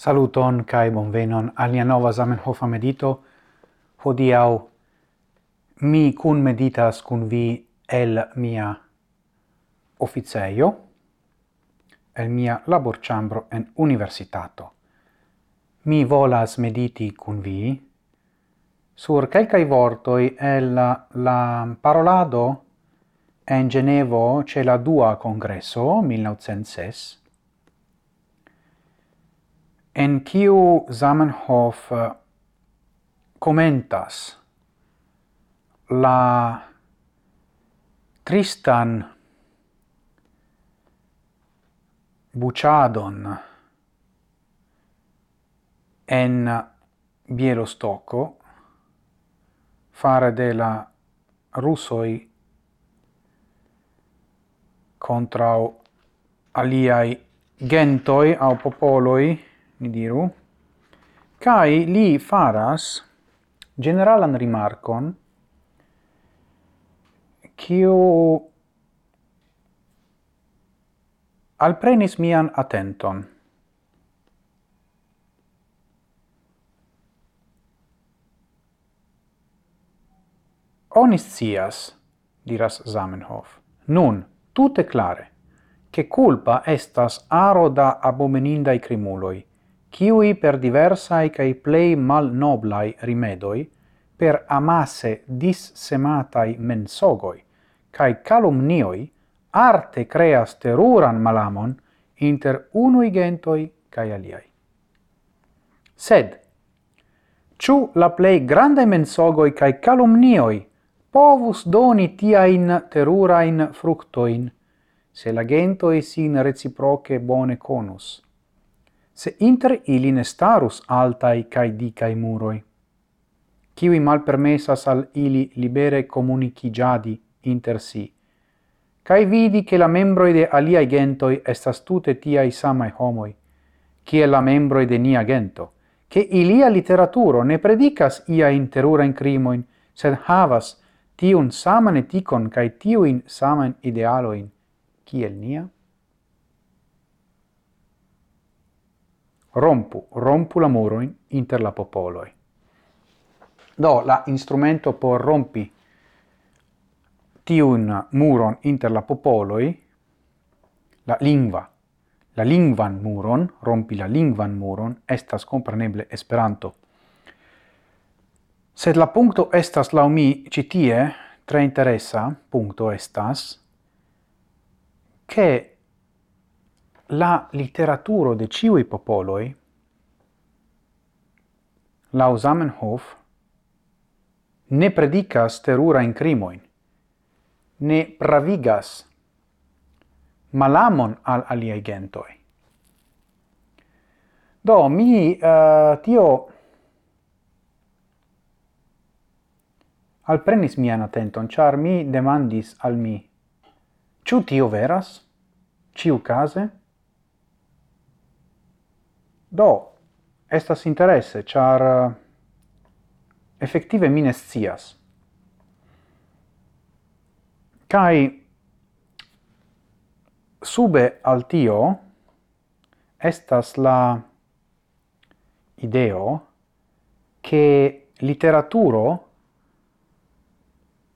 Saluton kai bonvenon al nia nova Zamenhof medito. Hodiau mi kun meditas kun vi el mia officeio, el mia laborchambro en universitato. Mi volas mediti kun vi sur quelcae vortoi el la, parolado en Genevo ce la dua congresso 1906 en kiu Zamenhof eh, commentas la tristan buciadon en Bielostocco fare de la russoi contra aliai gentoi au popoloi ni diru, kai li faras generalan rimarkon kiu alprenis mian atenton. Onis cias, diras Zamenhof, nun, tute clare, che culpa estas aro da abomenindai crimuloi, kiui per diversae cae plei mal noblai rimedoi, per amasse dissematai mensogoi, cae calumnioi, arte creas teruran malamon inter unui gentoi cae aliai. Sed, ciu la plei grande mensogoi cae calumnioi povus doni tiain terurain fructoin, se la gentoi sin reciproce bone conus, se inter ili ne starus altai cae dicai muroi, kiwi malpermessas al ili libere comunicigiadi inter si, cae vidi che la membroi de aliai gentoi estas tute tiai samae homoi, cie la membroi de nia gento, che ilia literaturo ne predicas ia interura in crimoin, sed havas tiun saman eticon cae tiuin saman idealoin, kiel nia? Rompu, rompu la murojn inter la popoloi. Do la instrumento por rompi tiun muron inter la popoloi, la lingua, la lingvan muron, rompi la lingvan muron, estas compreneble Esperanto. Sed la punto estas la mi citie, tre interessa, punto estas, che la literaturo de ciui popoloi, lau Zamenhof, ne predicas terura in crimoin, ne pravigas malamon al aliei gentoi. Do, mi uh, tio alprenis mian attenton, char mi demandis al mi, ciu tio veras? Ciu case? Do, estas interesse, char uh, effective mines cias. Kai sube al tio estas la ideo che literaturo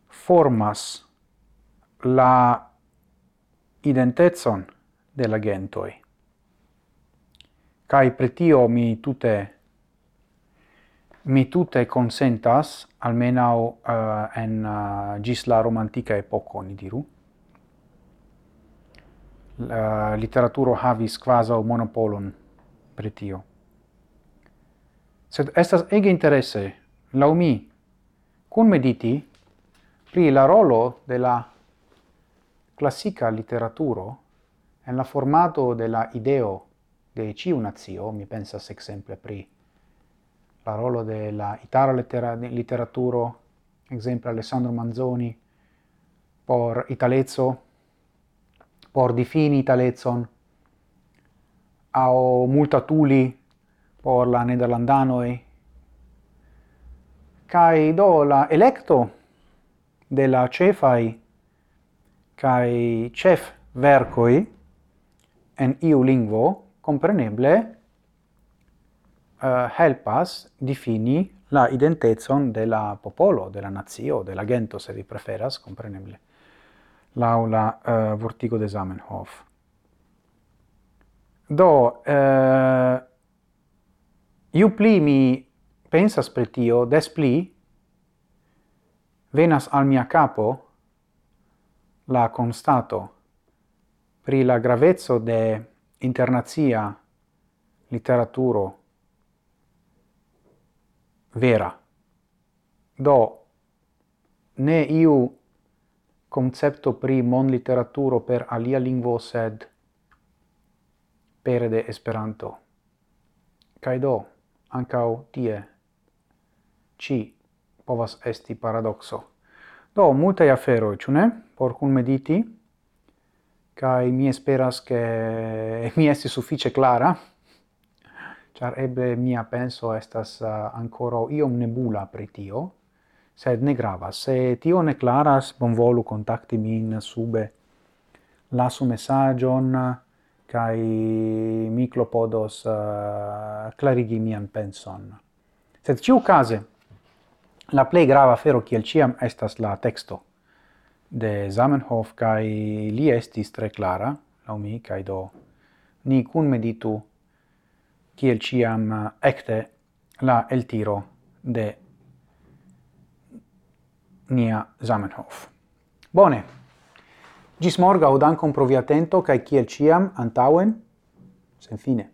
formas la identezon de la gentoi. Kai pretio mi tute mi tute consentas almeno uh, eh, en uh, gis la romantica epoco ni diru. La literaturo havis quasi monopolon pretio sed estas ege interesse la mi kun mediti pri la rolo de la classica literaturo en la formato de la ideo de ciu nazio, mi pensas exemple pri parolo de la itara lettera, literaturo, exemple Alessandro Manzoni, por italezzo, por difini italecon, au multatuli por la nederlandanoi, kai do la electo de la cefai kai chef vercoi en iu lingvo compreneble eh, uh, helpas difini la identezon de la popolo, de la nazio, de la gento, se vi preferas, compreneble, laula uh, vortigo de Zamenhof. Do, uh, iu pli mi pensas pri tio, des pli venas al mia capo la constato pri la gravezzo de internazia literaturo vera. Do ne iu concepto pri mon literaturo per alia lingvo sed pere de Esperanto. Kai do ancau tie ci povas esti paradoxo. Do multae aferoi, ciune, por cun mediti, kai mi esperas che mi esti suffice clara char eble mia penso estas eh, ancora iom nebula pri tio sed ne gravas se tio ne claras bonvolu contacti min sube. Lasu messagion kai mi klopodos uh, eh, clarigi mian penson. Sed ciu case la plei grava fero kiel ciam estas la texto de Zamenhof, kai li estis tre clara, lau mi, kai do ni cun meditu kiel ciam eh, ecte la el tiro de nia Zamenhof. Bone, gis morgau dankon pro via atento, kai kiel ciam antauen, sen fine.